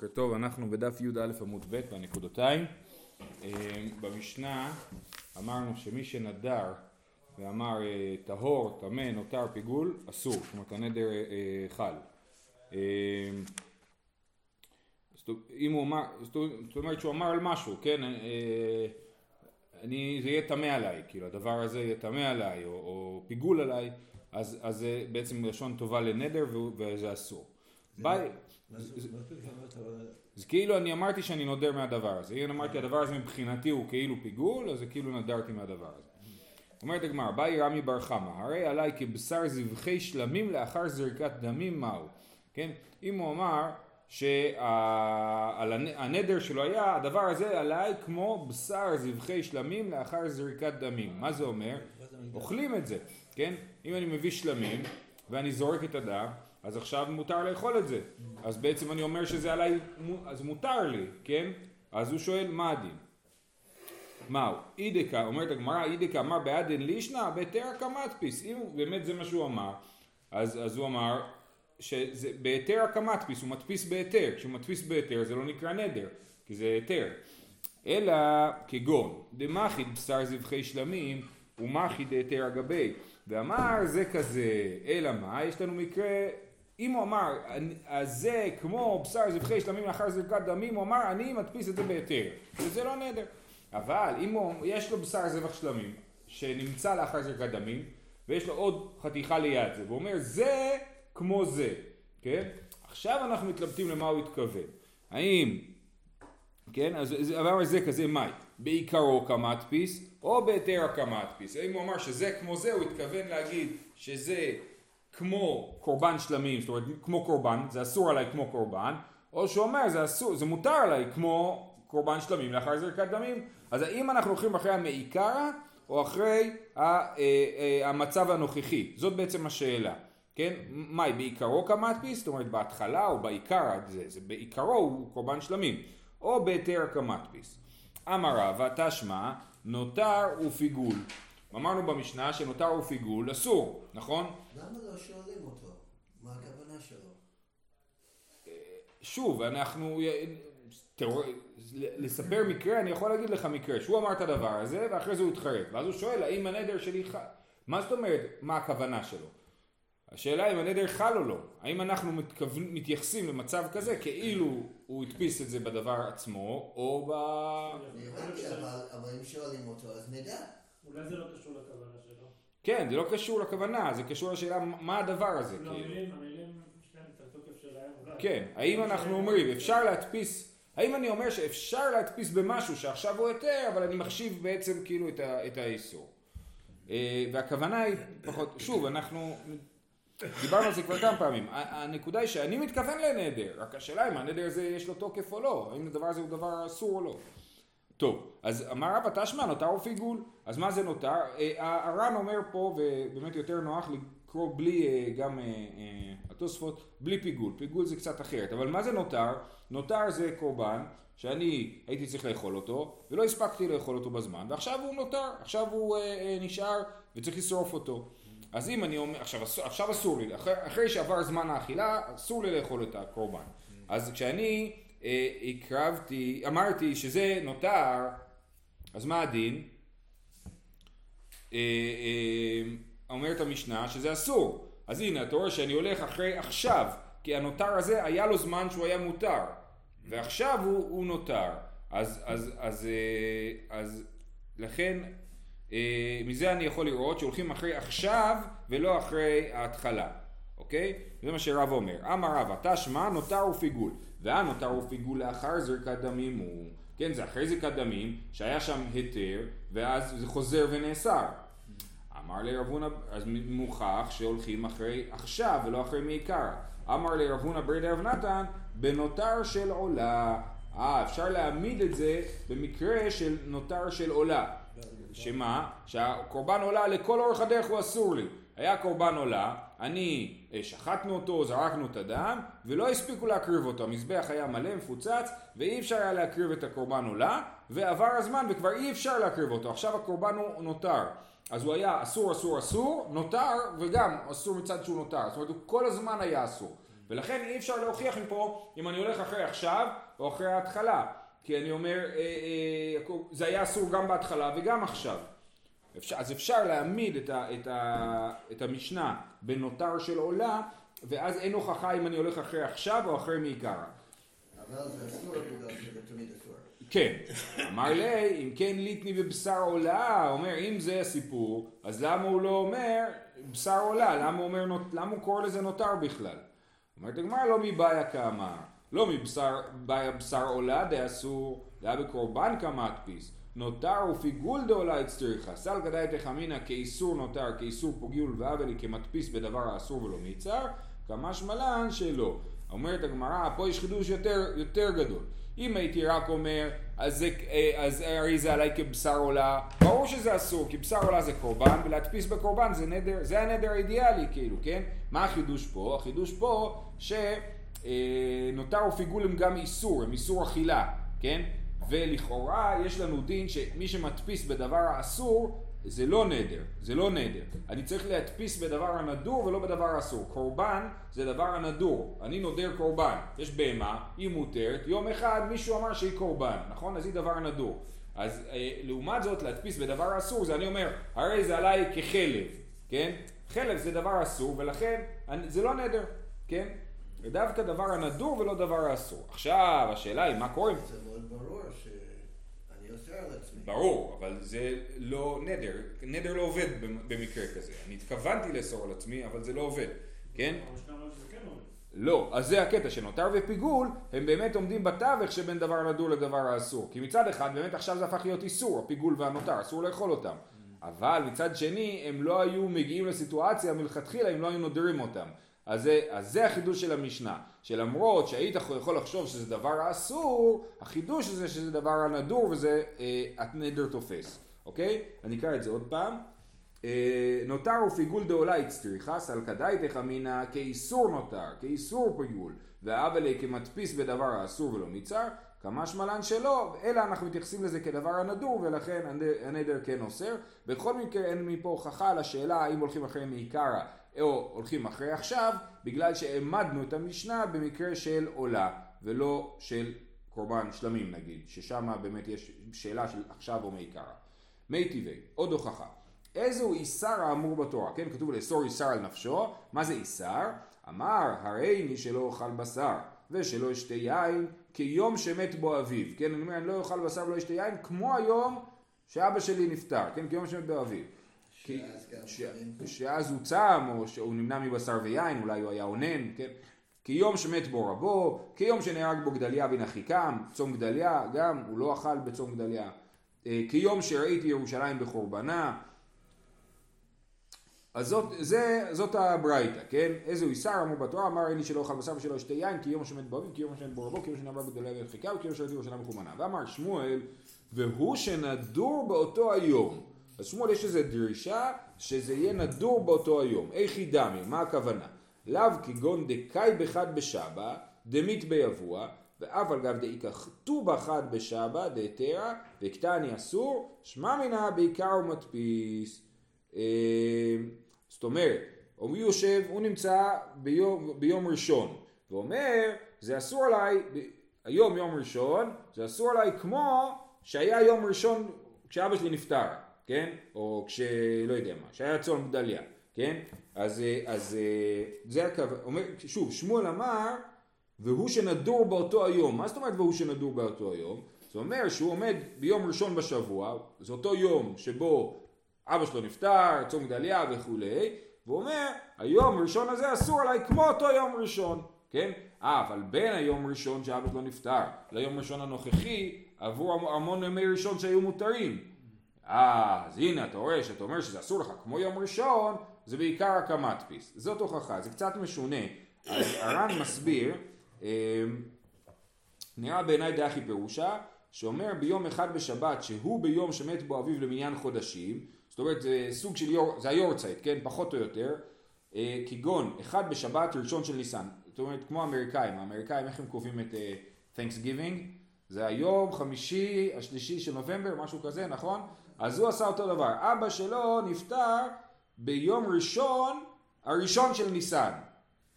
בוקר טוב, אנחנו בדף י"א עמוד ב' בנקודותיים. אה, במשנה אמרנו שמי שנדר ואמר אה, טהור, טמא, נותר, פיגול, אסור, זאת אומרת הנדר אה, חל. אם הוא אמר, זאת אומרת שהוא אמר על משהו, כן, אני, זה יהיה טמא עליי, כאילו הדבר הזה יהיה טמא עליי או, או פיגול עליי, אז, זה בעצם לשון טובה לנדר וזה אסור. ביי. אז כאילו אני אמרתי שאני נודר מהדבר הזה, אם אמרתי הדבר הזה מבחינתי הוא כאילו פיגול, אז זה כאילו נדרתי מהדבר הזה. אומרת הגמרא, באי רמי בר חמא, הרי עליי כבשר זבחי שלמים לאחר זריקת דמים מהו, כן? אם הוא אמר שהנדר שלו היה, הדבר הזה עליי כמו בשר זבחי שלמים לאחר זריקת דמים. מה זה אומר? אוכלים את זה, כן? אם אני מביא שלמים ואני זורק את הדם, אז עכשיו מותר לאכול את זה. אז בעצם אני אומר שזה עליי, אז מותר לי, כן? אז הוא שואל מה הדין? מהו? אידקה, אומרת הגמרא, אידקה אמר בעדן לישנא בהיתר הקמטפיס. אם באמת זה מה שהוא אמר, אז, אז הוא אמר שזה בהיתר הקמטפיס, הוא מדפיס בהיתר. כשהוא מדפיס בהיתר זה לא נקרא נדר, כי זה היתר. אלא כגון דמחיד בשר זבחי שלמים ומחיד היתר הגבי. ואמר זה כזה, אלא מה? יש לנו מקרה אם הוא אמר, זה כמו בשר זבחי שלמים לאחר זריקת דמים, הוא אמר, אני מדפיס את זה בהיתר. וזה לא נדר. אבל אם הוא, יש לו בשר זבח שלמים, שנמצא לאחר זריקת דמים, ויש לו עוד חתיכה ליד זה, והוא אומר, זה כמו זה, כן? עכשיו אנחנו מתלבטים למה הוא התכוון. האם, כן, אז אמר זה כזה מאי, בעיקרו כמדפיס, או בהיתר כמדפיס. האם הוא אמר שזה כמו זה, הוא התכוון להגיד שזה כמו קורבן שלמים, זאת אומרת כמו קורבן, זה אסור עליי כמו קורבן, או שהוא אומר זה אסור, זה מותר עליי כמו קורבן שלמים לאחר זריקת דמים. אז האם אנחנו הולכים אחרי המעיקרא או אחרי אה, אה, המצב הנוכחי? זאת בעצם השאלה. כן? מהי בעיקרו כמדפיס? זאת אומרת בהתחלה או בעיקר זה, זה בעיקרו הוא קורבן שלמים. או בהיתר כמדפיס. אמר רבא תשמע נותר ופיגול. אמרנו במשנה שנותר ופיגול אסור, נכון? למה לא שואלים אותו? מה הכוונה שלו? שוב, אנחנו... תראו, לספר מקרה, אני יכול להגיד לך מקרה, שהוא אמר את הדבר הזה ואחרי זה הוא התחרט, ואז הוא שואל האם הנדר שלי חל, מה זאת אומרת, מה הכוונה שלו? השאלה אם הנדר חל או לא, האם אנחנו מתכוון, מתייחסים למצב כזה כאילו הוא הדפיס את זה בדבר עצמו, או ב... אבל אם שואלים אותו אז נדע. אולי זה לא קשור לכוונה שלו. כן, זה לא קשור לכוונה, זה קשור לשאלה מה הדבר הזה. לא, כאילו. המילים, המילים, יש להם את התוקף שלהם. כן, האם אנחנו אומרים, אפשר להדפיס, האם אני אומר שאפשר להדפיס במשהו שעכשיו הוא היתר, אבל אני מחשיב בעצם כאילו את האיסור. אה, והכוונה היא פחות, שוב, אנחנו דיברנו על זה כבר כמה פעמים. הנקודה היא שאני מתכוון לנדר, רק השאלה אם הנדר הזה יש לו תוקף או לא, האם הדבר הזה הוא דבר אסור או לא. טוב, אז אמר רבא תשמע נותר ופיגול, אז מה זה נותר? אה, הר"ן אומר פה, ובאמת יותר נוח לקרוא בלי אה, גם אה, התוספות, בלי פיגול, פיגול זה קצת אחרת, אבל מה זה נותר? נותר זה קורבן שאני הייתי צריך לאכול אותו, ולא הספקתי לאכול אותו בזמן, ועכשיו הוא נותר, עכשיו הוא נשאר וצריך לשרוף אותו. אז אם אני אומר, עכשיו, עכשיו אסור לי, אחרי, אחרי שעבר זמן האכילה, אסור לי לאכול את הקורבן. אז כשאני אה, הקרבתי, אמרתי שזה נותר, אז מה הדין? אה, אה, אומרת המשנה שזה אסור. אז הנה, אתה רואה שאני הולך אחרי עכשיו, כי הנותר הזה היה לו זמן שהוא היה מותר, ועכשיו הוא, הוא נותר. אז, אז, אז, אז, אז לכן, מזה אני יכול לראות שהולכים אחרי עכשיו ולא אחרי ההתחלה, אוקיי? זה מה שרב אומר. אמר רבא, תשמע נותר ופיגול. והנותר הוא פיגול לאחר זריקת דמים הוא, כן, זה אחרי זריקת דמים, שהיה שם היתר, ואז זה חוזר ונאסר. אמר לרב הונא, אז מוכח שהולכים אחרי עכשיו ולא אחרי מעיקר. אמר לרב הונא ברי דרב נתן, בנותר של עולה. אה, אפשר להעמיד את זה במקרה של נותר של עולה. שמה? שהקורבן עולה לכל אורך הדרך הוא אסור לי. היה קורבן עולה, אני, אה, שחטנו אותו, זרקנו את הדם, ולא הספיקו להקריב אותו. המזבח היה מלא, מפוצץ, ואי אפשר היה להקריב את הקורבן עולה, ועבר הזמן וכבר אי אפשר להקריב אותו. עכשיו הקורבן הוא נותר. אז הוא היה אסור, אסור, אסור, נותר, וגם אסור מצד שהוא נותר. זאת אומרת, הוא כל הזמן היה אסור. ולכן אי אפשר להוכיח מפה אם אני הולך אחרי עכשיו או אחרי ההתחלה. כי אני אומר, אה, אה, זה היה אסור גם בהתחלה וגם עכשיו. אפשר, אז אפשר להעמיד את, ה, את, ה, את המשנה בנותר של עולה, ואז אין הוכחה אם אני הולך אחרי עכשיו או אחרי מעיקרא. אבל זה אסור בגלל שזה תמיד אסור. כן, אמר לי, אם כן ליטני בבשר עולה, אומר אם זה הסיפור, אז למה הוא לא אומר בשר עולה, למה הוא, אומר, למה הוא קורא לזה נותר בכלל? אומרת הגמרא לא מבעיה כאמר, לא מבשר בעיה בשר עולה דאסור, דאה בקורבן כמדפיס, נותר ופיגול דעולה אצטריכה, סל כדאי תחמינא כאיסור נותר, כאיסור פוגיול ועוול כמדפיס בדבר האסור ולא מיצר, כמשמע לן שלא. אומרת הגמרא, פה יש חידוש יותר, יותר גדול. אם הייתי רק אומר, אז, אה, אז הרי זה עליי כבשר עולה, ברור שזה אסור, כי בשר עולה זה קורבן, ולהדפיס בקורבן זה נדר, זה הנדר האידיאלי, כאילו, כן? מה החידוש פה? החידוש פה שנותר ופיגול הם גם איסור, הם איסור אכילה, כן? ולכאורה יש לנו דין שמי שמדפיס בדבר האסור זה לא נדר, זה לא נדר. אני צריך להדפיס בדבר הנדור ולא בדבר האסור. קורבן זה דבר הנדור. אני נודר קורבן. יש בהמה, היא מותרת, יום אחד מישהו אמר שהיא קורבן, נכון? אז היא דבר נדור. אז אה, לעומת זאת להדפיס בדבר האסור זה אני אומר, הרי זה עליי כחלב, כן? חלב זה דבר אסור ולכן אני, זה לא נדר, כן? זה דווקא דבר הנדור ולא דבר האסור. עכשיו השאלה היא מה קורה עם זה מאוד ברור שאני אוסר על עצמי. ברור, אבל זה לא נדר, נדר לא עובד במ- במקרה כזה. אני התכוונתי לאסור על עצמי, אבל זה לא עובד, כן? כן. לא, אז זה הקטע שנותר ופיגול, הם באמת עומדים בתווך שבין דבר הנדור לדבר האסור. כי מצד אחד, באמת עכשיו זה הפך להיות איסור, הפיגול והנותר, אסור לאכול אותם. אבל מצד שני, הם לא היו מגיעים לסיטואציה מלכתחילה אם לא היו נודרים אותם. אז זה, אז זה החידוש של המשנה, שלמרות שהיית יכול לחשוב שזה דבר האסור, החידוש הזה שזה דבר הנדור וזה אה, הנדר תופס, אוקיי? אני אקרא את זה עוד פעם. אה, נותר ופיגול דאולי אצטריכה, סלקדאי תחמינא כאיסור נותר, כאיסור פיגול, והאבלי כמדפיס בדבר האסור ולא מצר, כמשמע לן שלא, אלא אנחנו מתייחסים לזה כדבר הנדור ולכן הנדר- כן אוסר. בכל מקרה אין מפה הוכחה על השאלה האם הולכים אחרי מעיקרא או הולכים אחרי עכשיו, בגלל שהעמדנו את המשנה במקרה של עולה ולא של קורבן שלמים נגיד, ששם באמת יש שאלה של עכשיו או מעיקרא. מי טבעי, עוד הוכחה. איזהו איסר האמור בתורה? כן, כתוב לאסור איסר על נפשו, מה זה איסר? אמר, הרי מי שלא אוכל בשר ושלא ישתה יין כיום שמת בו אביו. כן, אני אומר, אני לא אוכל בשר ולא ישתה יין כמו היום שאבא שלי נפטר, כן, כיום שמת בו אביו. כי- ש-. שאז הוא צם, או שהוא נמנע מבשר ויין, אולי הוא היה אונן, כן? כיום שמת בו רבו, כיום שנהרג בו גדליה בן אחיקם, צום גדליה, גם הוא לא אכל בצום גדליה. אה, כיום שראיתי ירושלים בחורבנה. אז זאת, זה, זאת הברייתא, כן? איזה הוא איסר אמור בתורה, אמר אין שלא אוכל בשר ושלא ישתה יין, כי יום שמת בו אביו, כי יום שמת בו רבו, כי יום שנהרג בו גדליה בן אחיקם, כי יום שראיתי ירושלים בחורבנה. ואמר שמואל, והוא שנדור באותו היום. אז שמואל יש איזו דרישה שזה יהיה נדור באותו היום. איך היא דמי? מה הכוונה? לאו כגון דקאי בחד בשבא, דמית ביבוע, ואף על גב דאיכא כתובה חד בשבא, דהתרא, וקטני אסור, שמע מנה בעיקר הוא מדפיס. אה, זאת אומרת, הוא יושב, הוא נמצא ביום, ביום ראשון, ואומר, זה אסור עליי, היום יום ראשון, זה אסור עליי כמו שהיה יום ראשון כשאבא שלי נפטר, כן? או כש... לא יודע מה, שהיה צאן גדליה, כן? אז, אה, אז אה, זה הכוונה, שוב, שמואל אמר, והוא שנדור באותו היום. מה זאת אומרת והוא שנדור באותו היום? זה אומר שהוא עומד ביום ראשון בשבוע, זה אותו יום שבו אבא שלו נפטר, צום גדליה וכולי, והוא אומר, היום ראשון הזה אסור עליי כמו אותו יום ראשון, כן? אה, אבל בין היום ראשון שאבא שלו נפטר ליום ראשון הנוכחי, עברו המ- המון ימי ראשון שהיו מותרים. אז הנה אתה רואה שאתה אומר שזה אסור לך כמו יום ראשון, זה בעיקר הקמטפיס. זאת הוכחה, זה קצת משונה. אז הר"ן מסביר, אה, נראה בעיניי דאחי פירושה, שאומר ביום אחד בשבת שהוא ביום שמת בו אביו למניין חודשים, זאת אומרת זה סוג של יור, זה היורצייט, כן, פחות או יותר, אה, כגון אחד בשבת ראשון של ניסן, זאת אומרת כמו האמריקאים, האמריקאים איך הם קובעים את אה, Thanksgiving? זה היום חמישי השלישי של נובמבר, משהו כזה, נכון? אז הוא עשה אותו דבר, אבא שלו נפטר ביום ראשון, הראשון של ניסן,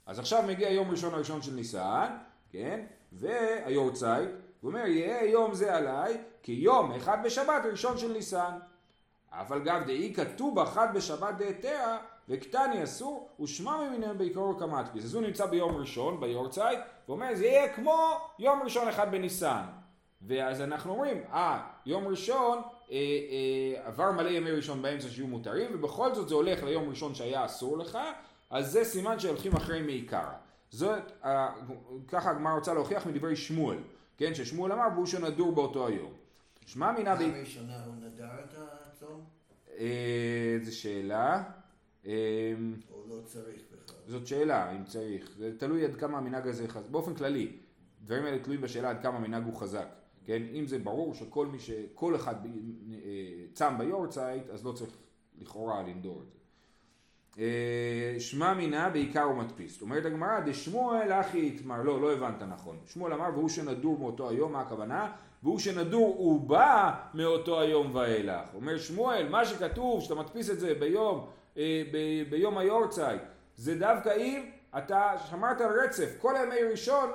אז עכשיו מגיע יום ראשון הראשון של ניסן, כן? והיורצייט, הוא אומר יהיה יום זה עליי כיום אחד בשבת ראשון של ניסן. אבל גם דאי כתוב אחד בשבת דהתרא וקטני אסור ושמע ממינם בעיקרו כמדפיס. אז הוא נמצא ביום ראשון ביורצייט ואומר זה יהיה כמו יום ראשון אחד בניסן. ואז אנחנו אומרים, אה, יום ראשון עבר מלא ימי ראשון באמצע שיהיו מותרים ובכל זאת זה הולך ליום ראשון שהיה אסור לך אז זה סימן שהולכים אחרי מעיקרא. זאת, אה, ככה הגמרא רוצה להוכיח מדברי שמואל, כן, ששמואל אמר והוא שנדור באותו היום. שמע מינה ב... פעם ראשונה הוא נדר את הצום? אה, זו שאלה. אה, או לא צריך בכלל? זאת שאלה, אם צריך. זה תלוי עד כמה המנהג הזה חזק. באופן כללי, דברים האלה תלויים בשאלה עד כמה המנהג הוא חזק. כן? אם זה ברור שכל מי ש... כל אחד אה, צם ביורצייט, אז לא צריך לכאורה לנדור את זה. אה, שמע מינה בעיקר הוא מדפיס. אומרת הגמרא, דשמואל אחי יתמר, לא, לא הבנת נכון. שמואל אמר, והוא שנדור מאותו היום, מה הכוונה? והוא שנדור הוא בא מאותו היום ואילך. אומר שמואל, מה שכתוב, שאתה מדפיס את זה ביום, אה, ביום היורצייט, זה דווקא אם אתה שמרת על רצף, כל הימי ראשון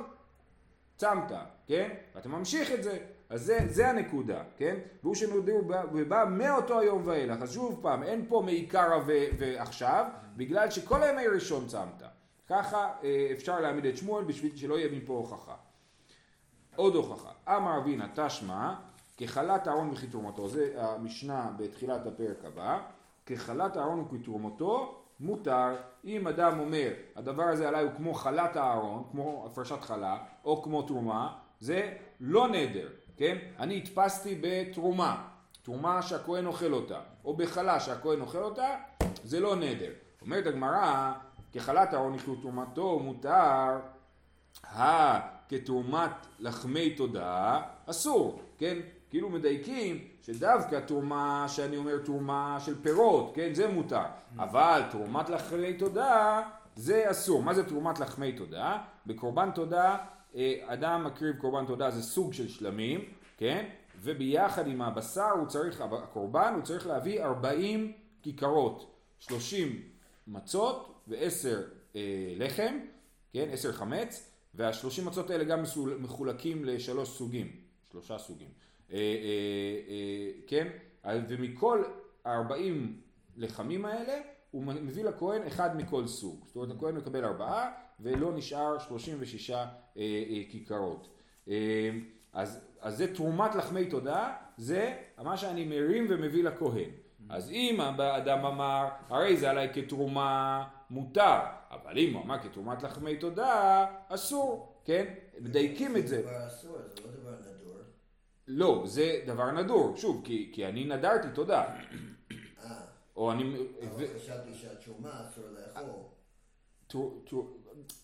צמת, כן? ואתה ממשיך את זה, אז זה, זה הנקודה, כן? והוא שנודעו בא- ובא מאותו היום ואילך, אז שוב פעם, אין פה מעיקרא ועכשיו, בגלל שכל הימי ראשון צמת. ככה אה, אפשר להעמיד את שמואל בשביל שלא יהיה מפה הוכחה. עוד הוכחה, אמר אבינה תשמע, כחלת אהרון וכתרומתו, זה המשנה בתחילת הפרק הבא, כחלת אהרון וכתרומתו מותר, אם אדם אומר הדבר הזה עליי הוא כמו חלת הארון, כמו הפרשת חלה, או כמו תרומה, זה לא נדר, כן? אני הדפסתי בתרומה, תרומה שהכהן אוכל אותה, או בחלה שהכהן אוכל אותה, זה לא נדר. אומרת הגמרא, כחלת הארון וכתרומתו מותר, ה כתרומת לחמי תודה אסור, כן? כאילו מדייקים שדווקא תרומה שאני אומר תרומה של פירות, כן? זה מותר, אבל תרומת לחמי תודה זה אסור. מה זה תרומת לחמי תודה? בקורבן תודה אה, אדם מקריב קורבן תודה זה סוג של שלמים, כן? וביחד עם הבשר הוא צריך, הקורבן הוא צריך להביא 40 כיכרות, 30 מצות ו-10 אה, לחם, כן? 10 חמץ, והשלושים מצות האלה גם מחולקים לשלוש סוגים, שלושה סוגים, כן? אז- ומכל הארבעים לחמים האלה הוא מביא לכהן אחד מכל סוג, זאת אומרת הכהן מקבל ארבעה ולא נשאר שלושים ושישה אה, אה, כיכרות. אה, אז, אז זה תרומת לחמי תודה, זה מה שאני מרים ומביא לכהן. אז אם האדם אמר, הרי זה עליי כתרומה מותר, אבל אם הוא אמר כתרומת לחמי תודה, אסור, כן? מדייקים את זה. אסור, זה לא דבר נדור. לא, זה דבר נדור, שוב, כי, כי אני נדרתי תודה. אה, או אני... אבל חשבתי שהתרומה אסור לאכול.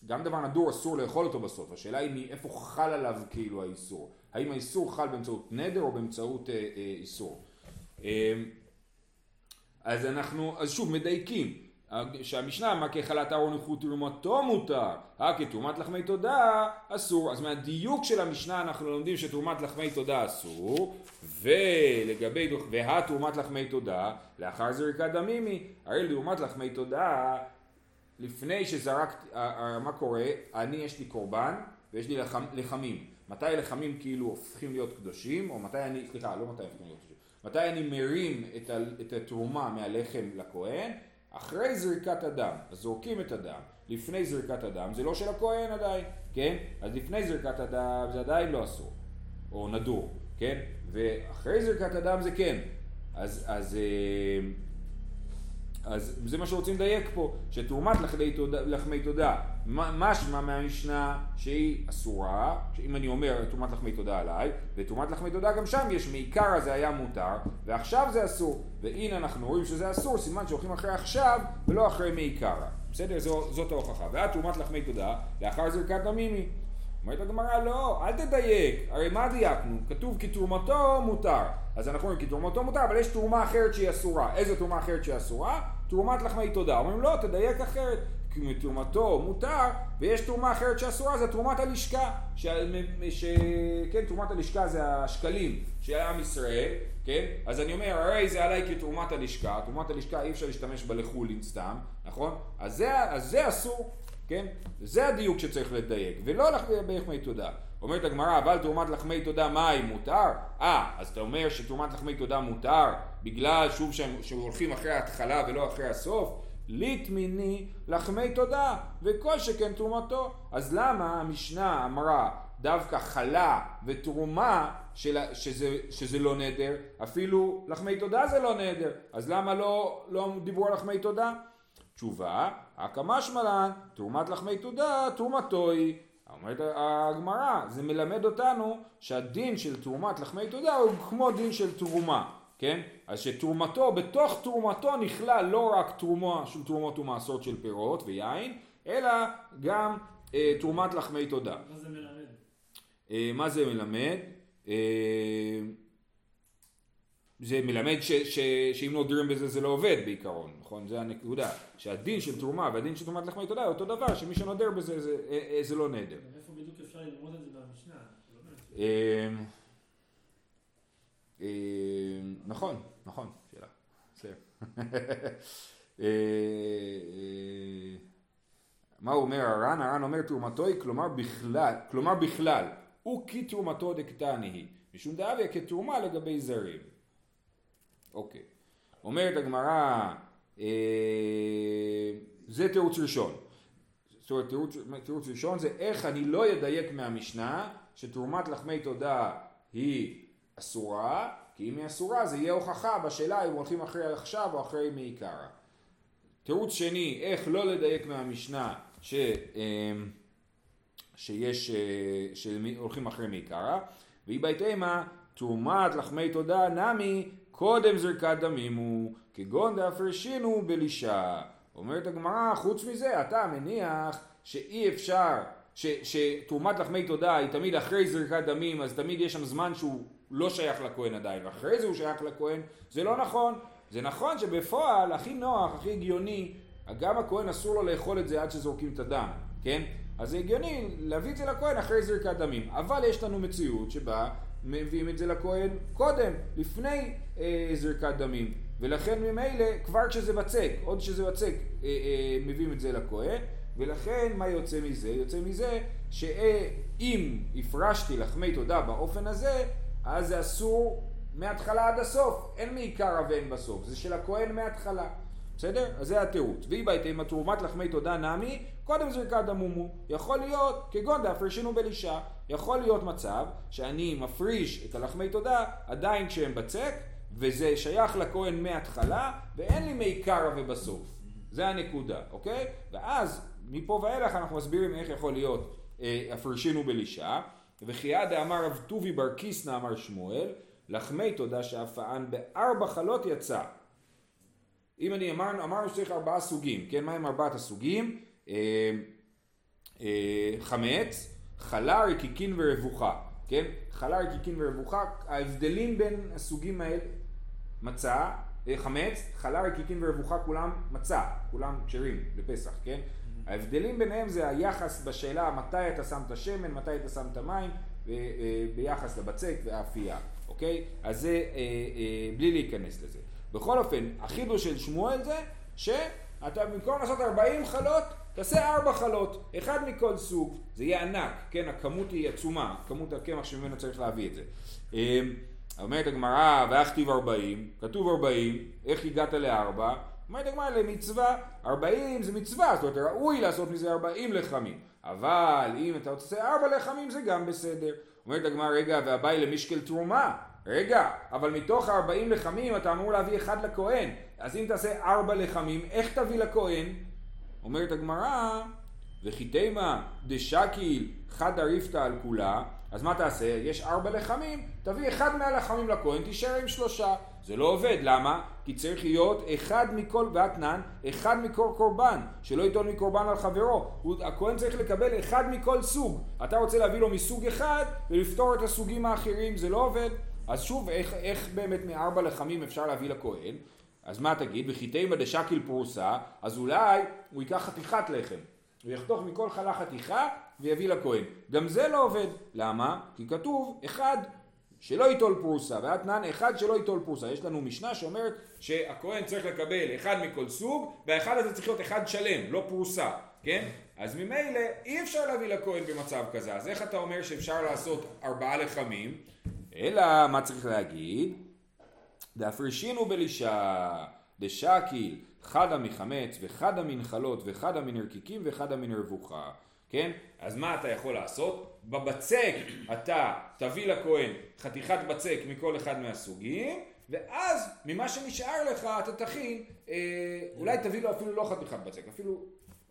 גם דבר נדור אסור לאכול אותו בסוף, השאלה היא מאיפה חל עליו כאילו האיסור. האם האיסור חל באמצעות נדר או באמצעות אה, אה, איסור. אה, אז אנחנו, אז שוב מדייקים, שהמשנה אמר כחלת אהרון תרומתו מותר, אה כתרומת לחמי תודה אסור, אז מהדיוק של המשנה אנחנו לומדים שתרומת לחמי תודה אסור, ולגבי, והתרומת לחמי תודה, לאחר זריקת דמימי, הרי לתרומת לחמי תודה לפני שזרקתי, אה, אה, מה קורה? אני יש לי קורבן ויש לי לחם, לחמים. מתי לחמים כאילו הופכים להיות קדושים, או מתי אני, סליחה, לא מתי הופכים להיות קדושים. מתי אני מרים את, ה, את התרומה מהלחם לכהן? אחרי זריקת הדם. אז זורקים את הדם. לפני זריקת הדם זה לא של הכהן עדיין, כן? אז לפני זריקת הדם זה עדיין לא אסור. או נדור, כן? ואחרי זריקת הדם זה כן. אז, אז, אה, אז זה מה שרוצים לדייק פה, שתרומת לחמי תודה, לחמי תודה משמע מהמשנה שהיא אסורה, שאם אני אומר תרומת לחמי תודה עליי, ותרומת לחמי תודה גם שם יש מעיקרא זה היה מותר, ועכשיו זה אסור, והנה אנחנו רואים שזה אסור, סימן שהולכים אחרי עכשיו ולא אחרי מעיקרא, בסדר? זו, זאת ההוכחה, ואת תרומת לחמי תודה לאחר זריקת דמימי. אומרת הגמרא, לא, אל תדייק, הרי מה דייקנו? כתוב כי תרומתו מותר. אז אנחנו אומרים כי תרומתו מותר, אבל יש תרומה אחרת שהיא אסורה. איזו תרומה אחרת שהיא אסורה? תרומת לחמי תודה. אומרים לא, תדייק אחרת. מתרומתו מותר, ויש תרומה אחרת שאסורה, זה תרומת הלשכה. ש... ש... כן, תרומת הלשכה זה השקלים של עם ישראל, כן? אז אני אומר, הרי זה עליי כתרומת הלשכה. תרומת הלשכה אי אפשר להשתמש בה לחולין סתם, נכון? אז זה, אז זה אסור. כן? זה הדיוק שצריך לדייק, ולא לחמי תודה. אומרת הגמרא, אבל תרומת לחמי תודה מים מותר? אה, אז אתה אומר שתרומת לחמי תודה מותר בגלל שוב שהם שהולכים אחרי ההתחלה ולא אחרי הסוף? ליטמיני לחמי תודה, וכל שכן תרומתו. אז למה המשנה אמרה דווקא חלה ותרומה של, שזה, שזה לא נדר, אפילו לחמי תודה זה לא נדר, אז למה לא, לא דיברו על לחמי תודה? תשובה, הקמה שמלן, תרומת לחמי תודה, תרומתו היא. אומרת הגמרא, זה מלמד אותנו שהדין של תרומת לחמי תודה הוא כמו דין של תרומה, כן? אז שתרומתו, בתוך תרומתו נכלל לא רק תרומה של תרומות ומעשרות של פירות ויין, אלא גם אה, תרומת לחמי תודה. מה זה מלמד? אה, מה זה מלמד? אה, זה מלמד ש, ש, שאם נודרים בזה זה לא עובד בעיקרון, נכון? זה הנקודה. שהדין של תרומה והדין של תרומת לחמי תודה הוא אותו דבר, שמי שנודר בזה זה, אה, אה, זה לא נדר. איפה בדיוק אפשר ללמוד את זה במשנה? לא באמת. אה, אה, נכון, נכון, שאלה. בסדר. אה, אה, מה אומר הר"ן? הר"ן אומר תרומתו היא כלומר בכלל, כלומר בכלל, הוא כי תרומתו דקטני היא, משום דאביה כתרומה לגבי זרים. אוקיי. אומרת הגמרא, אה, זה תירוץ ראשון. זאת אומרת, תירוץ ראשון זה איך אני לא אדייק מהמשנה שתרומת לחמי תודה היא אסורה, כי אם היא אסורה זה יהיה הוכחה בשאלה אם הולכים אחרי עכשיו או אחרי מעיקרא. תירוץ שני, איך לא לדייק מהמשנה ש, אמ, שיש, אה, שהולכים אחרי מעיקרא, והיא בהתאמה תרומת לחמי תודה נמי קודם זרקת דמים הוא כגון דאפרשינו בלישה. אומרת הגמרא, חוץ מזה אתה מניח שאי אפשר, שתרומת לחמי תודה היא תמיד אחרי זרקת דמים, אז תמיד יש שם זמן שהוא לא שייך לכהן עדיין, ואחרי זה הוא שייך לכהן, זה לא נכון. זה נכון שבפועל הכי נוח, הכי הגיוני, גם הכהן אסור לו לאכול את זה עד שזורקים את הדם, כן? אז זה הגיוני להביא את זה לכהן אחרי זריקת דמים. אבל יש לנו מציאות שבה מביאים את זה לכהן קודם, לפני אה, זריקת דמים. ולכן ממילא, כבר כשזה בצק, עוד כשזה בצק, אה, אה, מביאים את זה לכהן. ולכן מה יוצא מזה? יוצא מזה שאם הפרשתי לחמי תודה באופן הזה, אז זה אסור מההתחלה עד הסוף. אין מעיקרא ואין בסוף, זה של הכהן מההתחלה. בסדר? אז זה התירוץ. והיא בהתאם תרומת לחמי תודה נמי, קודם זריקת דמומו. יכול להיות, כגון דאפרשינו בלישה, יכול להיות מצב שאני מפריש את הלחמי תודה עדיין כשהם בצק, וזה שייך לכהן מההתחלה, ואין לי מעיקרא ובסוף. זה הנקודה, אוקיי? ואז מפה ואילך אנחנו מסבירים איך יכול להיות אה, בלישה, וכי דאמר רב טובי בר קיסנא אמר שמואל, לחמי תודה שאפען בארבע חלות יצא. אם אני אמרנו, אמרנו שצריך ארבעה סוגים, כן? מה הם ארבעת הסוגים? אה, אה, חמץ, חלה, רקיקין ורבוחה, כן? חלה, רקיקין ורבוחה, ההבדלים בין הסוגים האלה, מצה, אה, חמץ, חלה, רקיקין ורבוחה, כולם מצה, כולם כשרים לפסח, כן? ההבדלים ביניהם זה היחס בשאלה מתי אתה שם את השמן, מתי אתה שם את המים, אה, ביחס לבצק והאפייה, אוקיי? אז זה אה, אה, בלי להיכנס לזה. בכל אופן, החידוש של שמואל זה שאתה במקום לעשות 40 חלות, תעשה 4 חלות, אחד מכל סוג, זה יהיה ענק, כן, הכמות היא עצומה, כמות הקמח שממנו צריך להביא את זה. אה, אומרת הגמרא, ואכתיב 40, כתוב 40, איך הגעת לארבע? אומרת הגמרא למצווה, 40 זה מצווה, זאת אומרת ראוי לעשות מזה 40 לחמים, אבל אם אתה עושה 4 לחמים זה גם בסדר. אומרת הגמרא, רגע, והבאי למשקל תרומה, רגע, אבל מתוך 40 לחמים אתה אמור להביא אחד לכהן, אז אם תעשה 4 לחמים, איך תביא לכהן? אומרת הגמרא, וכי תימא דשקיל חד אריפתא על כולה, אז מה תעשה? יש ארבע לחמים, תביא אחד מהלחמים לכהן, תישאר עם שלושה. זה לא עובד, למה? כי צריך להיות אחד מכל, ואתנן, אחד מכל קורבן, שלא ייטול מקורבן על חברו. הכהן צריך לקבל אחד מכל סוג. אתה רוצה להביא לו מסוג אחד ולפתור את הסוגים האחרים, זה לא עובד. אז שוב, איך, איך באמת מארבע לחמים אפשר להביא לכהן? אז מה תגיד? וחיתימה דשקיל פרוסה, אז אולי הוא ייקח חתיכת לחם. הוא יחתוך מכל חלה חתיכה ויביא לכהן. גם זה לא עובד. למה? כי כתוב אחד שלא ייטול פרוסה, ואתנן אחד שלא ייטול פרוסה. יש לנו משנה שאומרת שהכהן צריך לקבל אחד מכל סוג, והאחד הזה צריך להיות אחד שלם, לא פרוסה, כן? אז ממילא אי אפשר להביא לכהן במצב כזה, אז איך אתה אומר שאפשר לעשות ארבעה לחמים? אלא מה צריך להגיד? דאפרישינו בלישה דשקיל חדה מחמץ וחדה מנחלות וחדה מנרקיקים וחדה מנרבוכה כן? אז מה אתה יכול לעשות? בבצק אתה תביא לכהן חתיכת בצק מכל אחד מהסוגים ואז ממה שנשאר לך אתה תכין, אה, אולי תביא לו אפילו לא חתיכת בצק, אפילו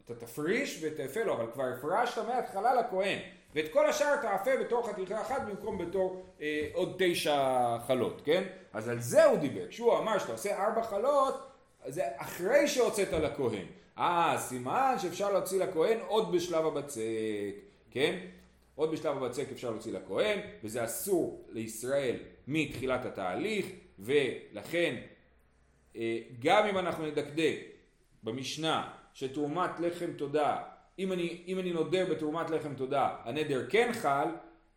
אתה תפריש ותאפה לו, אבל כבר הפרשת מההתחלה לכהן ואת כל השאר תאפה בתור חתיכה אחת במקום בתור אה, עוד תשע חלות, כן? אז על זה הוא דיבר, כשהוא אמר שאתה עושה ארבע חלות, זה אחרי שהוצאת לכהן. אה, סימן שאפשר להוציא לכהן עוד בשלב הבצק, כן? עוד בשלב הבצק אפשר להוציא לכהן, וזה אסור לישראל מתחילת התהליך, ולכן אה, גם אם אנחנו נדקדק במשנה שתרומת לחם תודה, אם אני, אם אני נודר בתרומת לחם תודה, הנדר כן חל,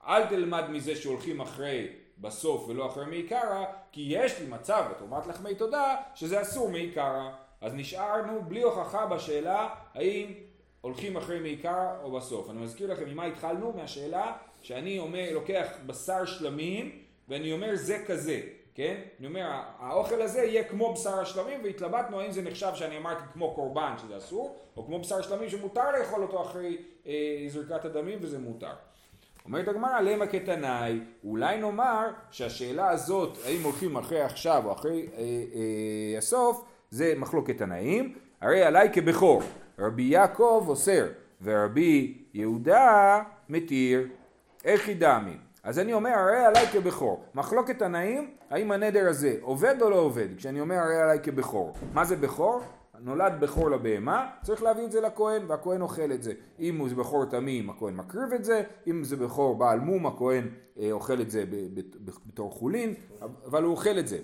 אל תלמד מזה שהולכים אחרי בסוף ולא אחרי מעיקרא, כי יש לי מצב בתרומת לחמי תודה שזה אסור מעיקרא. אז נשארנו בלי הוכחה בשאלה האם הולכים אחרי מעיקרא או בסוף. אני מזכיר לכם ממה התחלנו? מהשאלה שאני אומר, לוקח בשר שלמים ואני אומר זה כזה, כן? אני אומר האוכל הזה יהיה כמו בשר השלמים והתלבטנו האם זה נחשב שאני אמרתי כמו קורבן שזה אסור או כמו בשר שלמים שמותר לאכול אותו אחרי אה, זריקת הדמים וזה מותר. אומרת הגמרא למה כתנאי, אולי נאמר שהשאלה הזאת האם הולכים אחרי עכשיו או אחרי אה, אה, הסוף זה מחלוקת תנאים, הרי עליי כבכור, רבי יעקב אוסר ורבי יהודה מתיר, איך ידעמי? אז אני אומר הרי עליי כבכור, מחלוקת תנאים, האם הנדר הזה עובד או לא עובד? כשאני אומר הרי עליי כבכור, מה זה בכור? נולד בכור לבהמה, צריך להביא את זה לכהן והכהן אוכל את זה. אם זה בכור תמים הכהן מקריב את זה, אם זה בכור בעל מום הכהן אה, אוכל את זה בתור חולין, אבל הוא אוכל את זה.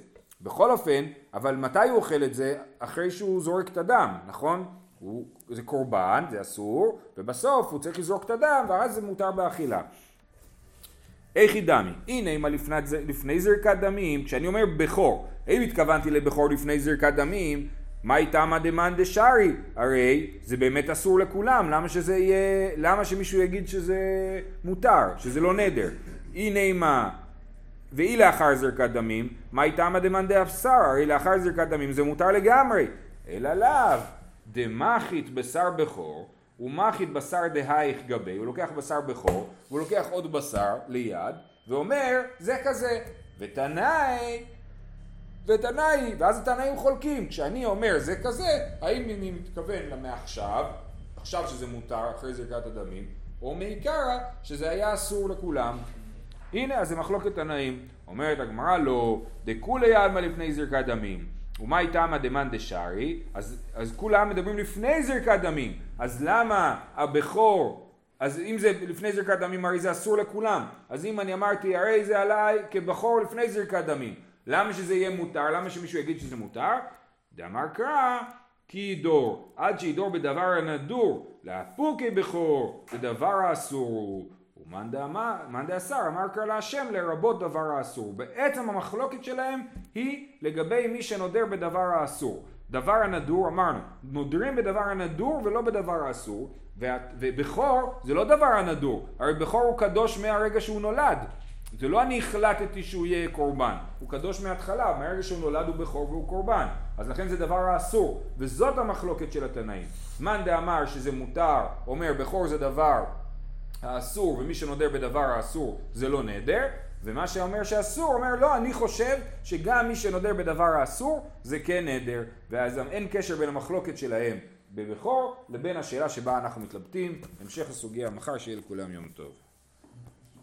בכל אופן, אבל מתי הוא אוכל את זה? אחרי שהוא זורק את הדם, נכון? הוא, זה קורבן, זה אסור, ובסוף הוא צריך לזרוק את הדם ואז זה מותר באכילה. איך ידמי? הנה אם לפני, לפני זרקת דמים, כשאני אומר בכור, האם התכוונתי לבכור לפני זרקת דמים, מה איתמא דמאן דשארי? הרי זה באמת אסור לכולם, למה שזה יהיה, למה שמישהו יגיד שזה מותר, שזה לא נדר? הנה מה, ואי לאחר זרקת דמים, מה איתמא דמאן דאפסר? הרי לאחר זרקת דמים זה מותר לגמרי, אלא לאו, דמחית בשר בכור ומחית בשר דהייך גבי, הוא לוקח בשר בכור, הוא לוקח עוד בשר ליד, ואומר זה כזה, ותנאי ותנאי, ואז התנאים חולקים, כשאני אומר זה כזה, האם אני מתכוון למעכשיו, עכשיו שזה מותר, אחרי זרקת הדמים, או מעיקרא, שזה היה אסור לכולם. הנה, אז זה מחלוקת תנאים. אומרת הגמרא לא, דכולי עלמא לפני זרקת דמים. ומה איתמא דמאן דשארי? אז, אז כולם מדברים לפני זרקת דמים. אז למה הבכור, אז אם זה לפני זרקת דמים הרי זה אסור לכולם. אז אם אני אמרתי הרי זה עליי כבכור לפני זרקת דמים. למה שזה יהיה מותר? למה שמישהו יגיד שזה מותר? דאמר קרא כי ידור, עד שידור בדבר הנדור, להפוקי בכור, בדבר האסור. ומאן דאסר אמר קרא להשם לרבות דבר האסור. בעצם המחלוקת שלהם היא לגבי מי שנודר בדבר האסור. דבר הנדור אמרנו, נודרים בדבר הנדור ולא בדבר האסור, ובכור זה לא דבר הנדור, הרי בכור הוא קדוש מהרגע שהוא נולד, זה לא אני החלטתי שהוא יהיה קורבן, הוא קדוש מההתחלה, מהרגע שהוא נולד הוא בכור והוא קורבן, אז לכן זה דבר האסור, וזאת המחלוקת של התנאים. מאן דאמר שזה מותר, אומר בכור זה דבר האסור, ומי שנודר בדבר האסור זה לא נדר, ומה שאומר שאסור, אומר לא, אני חושב שגם מי שנודר בדבר האסור זה כן נדר, ואז אין קשר בין המחלוקת שלהם בבכור לבין השאלה שבה אנחנו מתלבטים. המשך הסוגיה מחר, שיהיה לכולם יום טוב.